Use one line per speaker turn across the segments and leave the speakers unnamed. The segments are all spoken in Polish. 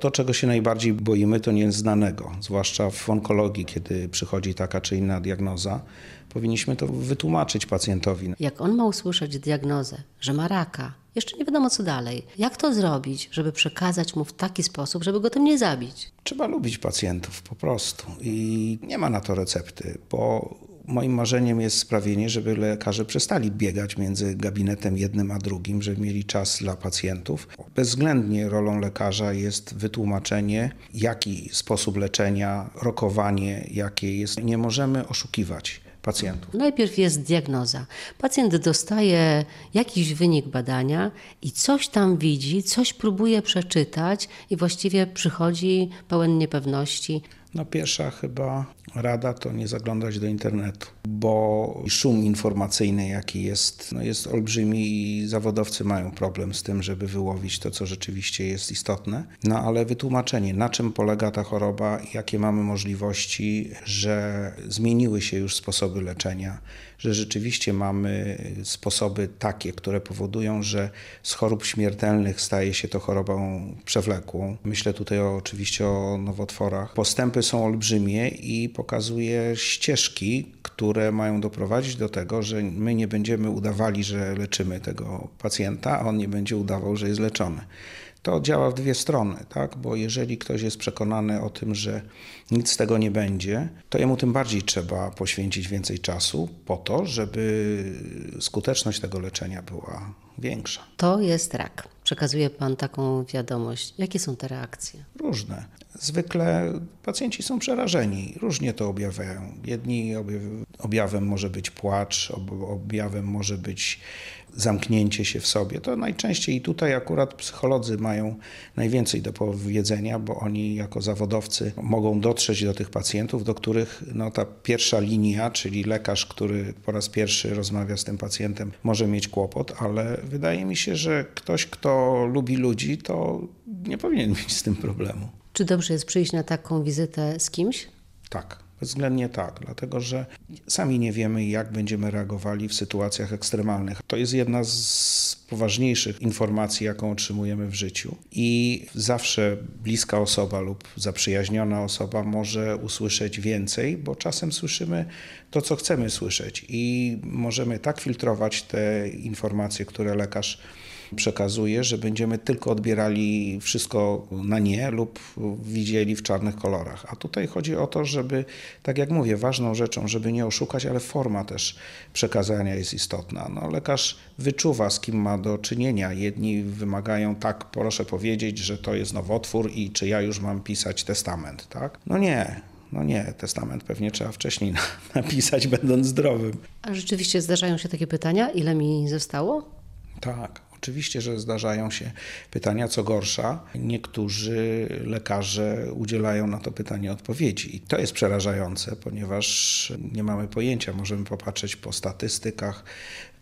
To, czego się najbardziej boimy, to nieznanego, zwłaszcza w onkologii, kiedy przychodzi taka czy inna diagnoza. Powinniśmy to wytłumaczyć pacjentowi.
Jak on ma usłyszeć diagnozę, że ma raka, jeszcze nie wiadomo co dalej. Jak to zrobić, żeby przekazać mu w taki sposób, żeby go tym nie zabić?
Trzeba lubić pacjentów po prostu i nie ma na to recepty, bo moim marzeniem jest sprawienie, żeby lekarze przestali biegać między gabinetem jednym a drugim, żeby mieli czas dla pacjentów. Bezwzględnie rolą lekarza jest wytłumaczenie, jaki sposób leczenia, rokowanie, jakie jest. Nie możemy oszukiwać pacjentów.
Najpierw jest diagnoza. Pacjent dostaje jakiś wynik badania i coś tam widzi, coś próbuje przeczytać i właściwie przychodzi pełen niepewności.
No pierwsza chyba rada to nie zaglądać do internetu, bo szum informacyjny jaki jest, no jest olbrzymi i zawodowcy mają problem z tym, żeby wyłowić to, co rzeczywiście jest istotne. No ale wytłumaczenie, na czym polega ta choroba, jakie mamy możliwości, że zmieniły się już sposoby leczenia, że rzeczywiście mamy sposoby takie, które powodują, że z chorób śmiertelnych staje się to chorobą przewlekłą. Myślę tutaj oczywiście o nowotworach. Postępy są olbrzymie i pokazuje ścieżki, które mają doprowadzić do tego, że my nie będziemy udawali, że leczymy tego pacjenta, a on nie będzie udawał, że jest leczony to działa w dwie strony, tak? bo jeżeli ktoś jest przekonany o tym, że nic z tego nie będzie, to jemu tym bardziej trzeba poświęcić więcej czasu po to, żeby skuteczność tego leczenia była większa.
To jest rak. Przekazuje Pan taką wiadomość. Jakie są te reakcje?
Różne. Zwykle pacjenci są przerażeni, różnie to objawiają. Jedni objawem może być płacz, objawem może być zamknięcie się w sobie. To najczęściej i tutaj akurat psycholodzy mają najwięcej do powiedzenia, bo oni jako zawodowcy mogą dotrzeć do tych pacjentów, do których no, ta pierwsza linia, czyli lekarz, który po raz pierwszy rozmawia z tym pacjentem, może mieć kłopot, ale wydaje mi się, że ktoś, kto lubi ludzi, to nie powinien mieć z tym problemu.
Czy dobrze jest przyjść na taką wizytę z kimś?
Tak. Bezwzględnie tak, dlatego że sami nie wiemy, jak będziemy reagowali w sytuacjach ekstremalnych. To jest jedna z poważniejszych informacji, jaką otrzymujemy w życiu. I zawsze bliska osoba lub zaprzyjaźniona osoba może usłyszeć więcej, bo czasem słyszymy to, co chcemy słyszeć, i możemy tak filtrować te informacje, które lekarz przekazuje, że będziemy tylko odbierali wszystko na nie lub widzieli w czarnych kolorach. A tutaj chodzi o to, żeby, tak jak mówię, ważną rzeczą, żeby nie oszukać, ale forma też przekazania jest istotna. No, lekarz wyczuwa, z kim ma do czynienia. Jedni wymagają, tak, proszę powiedzieć, że to jest nowotwór i czy ja już mam pisać testament, tak? No nie. No nie, testament pewnie trzeba wcześniej napisać, będąc zdrowym.
A rzeczywiście zdarzają się takie pytania, ile mi zostało?
Tak. Oczywiście, że zdarzają się pytania, co gorsza. Niektórzy lekarze udzielają na to pytanie odpowiedzi. I to jest przerażające, ponieważ nie mamy pojęcia. Możemy popatrzeć po statystykach,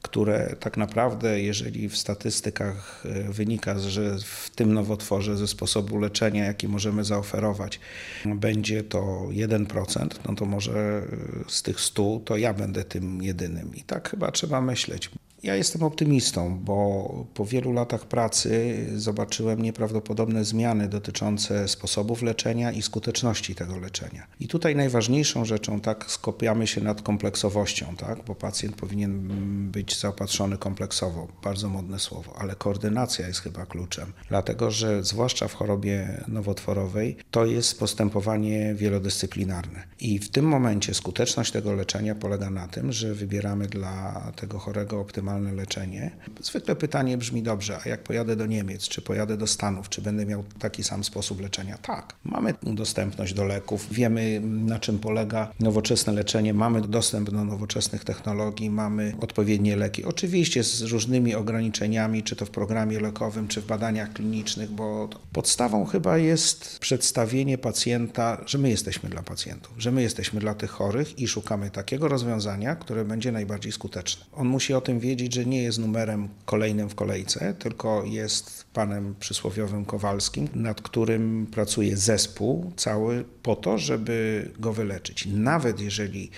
które tak naprawdę, jeżeli w statystykach e, wynika, że w tym nowotworze ze sposobu leczenia, jaki możemy zaoferować, będzie to 1%, no to może z tych 100 to ja będę tym jedynym. I tak chyba trzeba myśleć. Ja jestem optymistą, bo po wielu latach pracy zobaczyłem nieprawdopodobne zmiany dotyczące sposobów leczenia i skuteczności tego leczenia. I tutaj najważniejszą rzeczą, tak, skupiamy się nad kompleksowością, tak, bo pacjent powinien być zaopatrzony kompleksowo, bardzo modne słowo, ale koordynacja jest chyba kluczem, dlatego że zwłaszcza w chorobie nowotworowej to jest postępowanie wielodyscyplinarne. I w tym momencie skuteczność tego leczenia polega na tym, że wybieramy dla tego chorego optymalne leczenie. Zwykle pytanie brzmi dobrze, a jak pojadę do Niemiec, czy pojadę do Stanów, czy będę miał taki sam sposób leczenia? Tak. Mamy dostępność do leków, wiemy na czym polega nowoczesne leczenie, mamy dostęp do nowoczesnych technologii, mamy odpowiednie leki. Oczywiście z różnymi ograniczeniami, czy to w programie lekowym, czy w badaniach klinicznych, bo podstawą chyba jest przedstawienie pacjenta, że my jesteśmy dla pacjentów, że my jesteśmy dla tych chorych i szukamy takiego rozwiązania, które będzie najbardziej skuteczne. On musi o tym wiedzieć, że nie jest numerem kolejnym w kolejce, tylko jest panem przysłowiowym Kowalskim, nad którym pracuje zespół cały po to, żeby go wyleczyć. Nawet jeżeli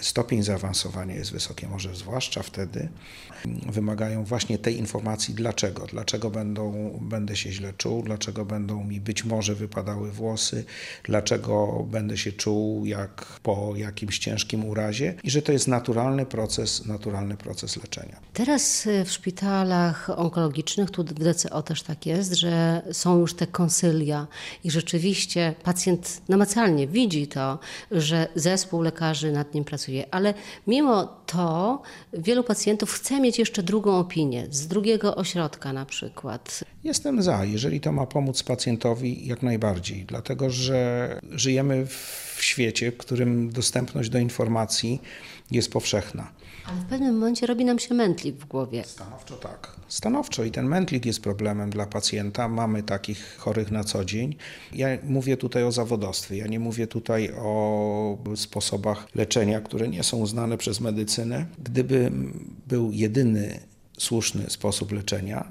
stopień zaawansowania jest wysoki, może zwłaszcza wtedy, wymagają właśnie tej informacji dlaczego. Dlaczego będą, będę się źle czuł, dlaczego będą mi być może wypadały włosy, dlaczego będę się czuł jak po jakimś ciężkim urazie i że to jest naturalny proces, naturalny proces leczenia.
Teraz y, w szpitalach onkologicznych, tu w DCO też tak jest, że są już te konsylia i rzeczywiście pacjent namacalnie widzi to, że zespół lekarzy nad nim pracuje, ale mimo to wielu pacjentów chce mieć jeszcze drugą opinię, z drugiego ośrodka na przykład.
Jestem za, jeżeli to ma pomóc pacjentowi, jak najbardziej, dlatego że żyjemy w świecie, w którym dostępność do informacji jest powszechna.
Ale w pewnym momencie robi nam się mętlik w głowie.
Stanowczo tak. Stanowczo i ten mętlik jest problemem dla pacjenta. Mamy takich chorych na co dzień. Ja mówię tutaj o zawodowstwie, ja nie mówię tutaj o sposobach leczenia, które nie są uznane przez medycynę. Gdyby był jedyny słuszny sposób leczenia,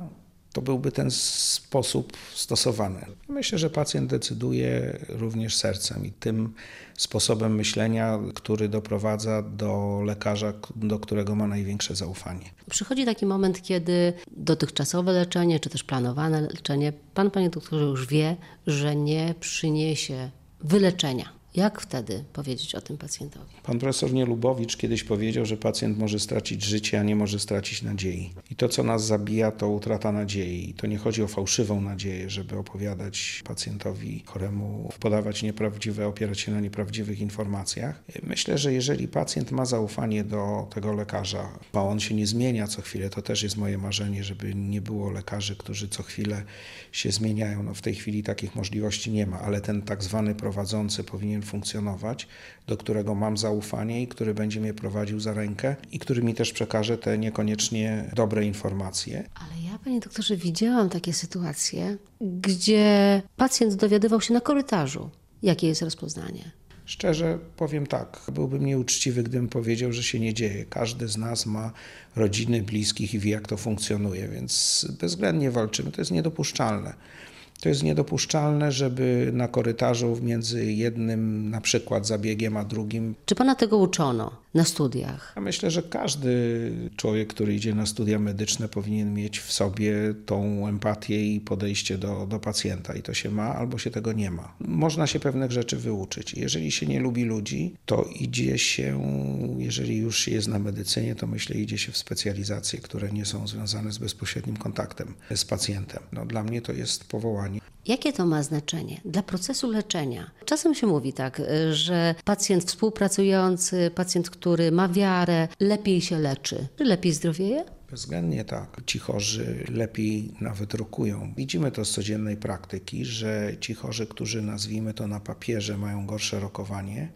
to byłby ten sposób stosowany. Myślę, że pacjent decyduje również sercem i tym sposobem myślenia, który doprowadza do lekarza, do którego ma największe zaufanie.
Przychodzi taki moment, kiedy dotychczasowe leczenie, czy też planowane leczenie, pan, panie doktorze, już wie, że nie przyniesie wyleczenia. Jak wtedy powiedzieć o tym pacjentowi?
Pan profesor Nielubowicz kiedyś powiedział, że pacjent może stracić życie, a nie może stracić nadziei. I to, co nas zabija, to utrata nadziei. I to nie chodzi o fałszywą nadzieję, żeby opowiadać pacjentowi choremu, podawać nieprawdziwe, opierać się na nieprawdziwych informacjach. Myślę, że jeżeli pacjent ma zaufanie do tego lekarza, a on się nie zmienia co chwilę, to też jest moje marzenie, żeby nie było lekarzy, którzy co chwilę się zmieniają. No w tej chwili takich możliwości nie ma, ale ten tak zwany prowadzący powinien funkcjonować, do którego mam zaufanie i który będzie mnie prowadził za rękę i który mi też przekaże te niekoniecznie dobre informacje.
Ale ja, panie doktorze, widziałam takie sytuacje, gdzie pacjent dowiadywał się na korytarzu, jakie jest rozpoznanie.
Szczerze powiem tak, byłbym nieuczciwy, gdybym powiedział, że się nie dzieje. Każdy z nas ma rodziny, bliskich i wie, jak to funkcjonuje, więc bezwzględnie walczymy. To jest niedopuszczalne. To jest niedopuszczalne, żeby na korytarzu między jednym na przykład zabiegiem a drugim.
Czy pana tego uczono na studiach?
Ja myślę, że każdy człowiek, który idzie na studia medyczne, powinien mieć w sobie tą empatię i podejście do, do pacjenta. I to się ma, albo się tego nie ma. Można się pewnych rzeczy wyuczyć. Jeżeli się nie lubi ludzi, to idzie się, jeżeli już jest na medycynie, to myślę, idzie się w specjalizacje, które nie są związane z bezpośrednim kontaktem z pacjentem. No, dla mnie to jest powołanie.
Jakie to ma znaczenie dla procesu leczenia? Czasem się mówi tak, że pacjent współpracujący, pacjent, który ma wiarę, lepiej się leczy, czy lepiej zdrowieje?
Bezwzględnie tak. Ci chorzy lepiej nawet rokują. Widzimy to z codziennej praktyki, że ci chorzy, którzy nazwijmy to na papierze, mają gorsze rokowanie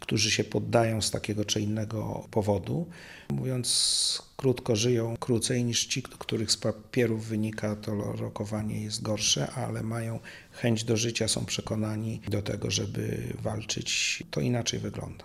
którzy się poddają z takiego czy innego powodu, mówiąc krótko, żyją krócej niż ci, których z papierów wynika to rokowanie jest gorsze, ale mają chęć do życia, są przekonani do tego, żeby walczyć. To inaczej wygląda.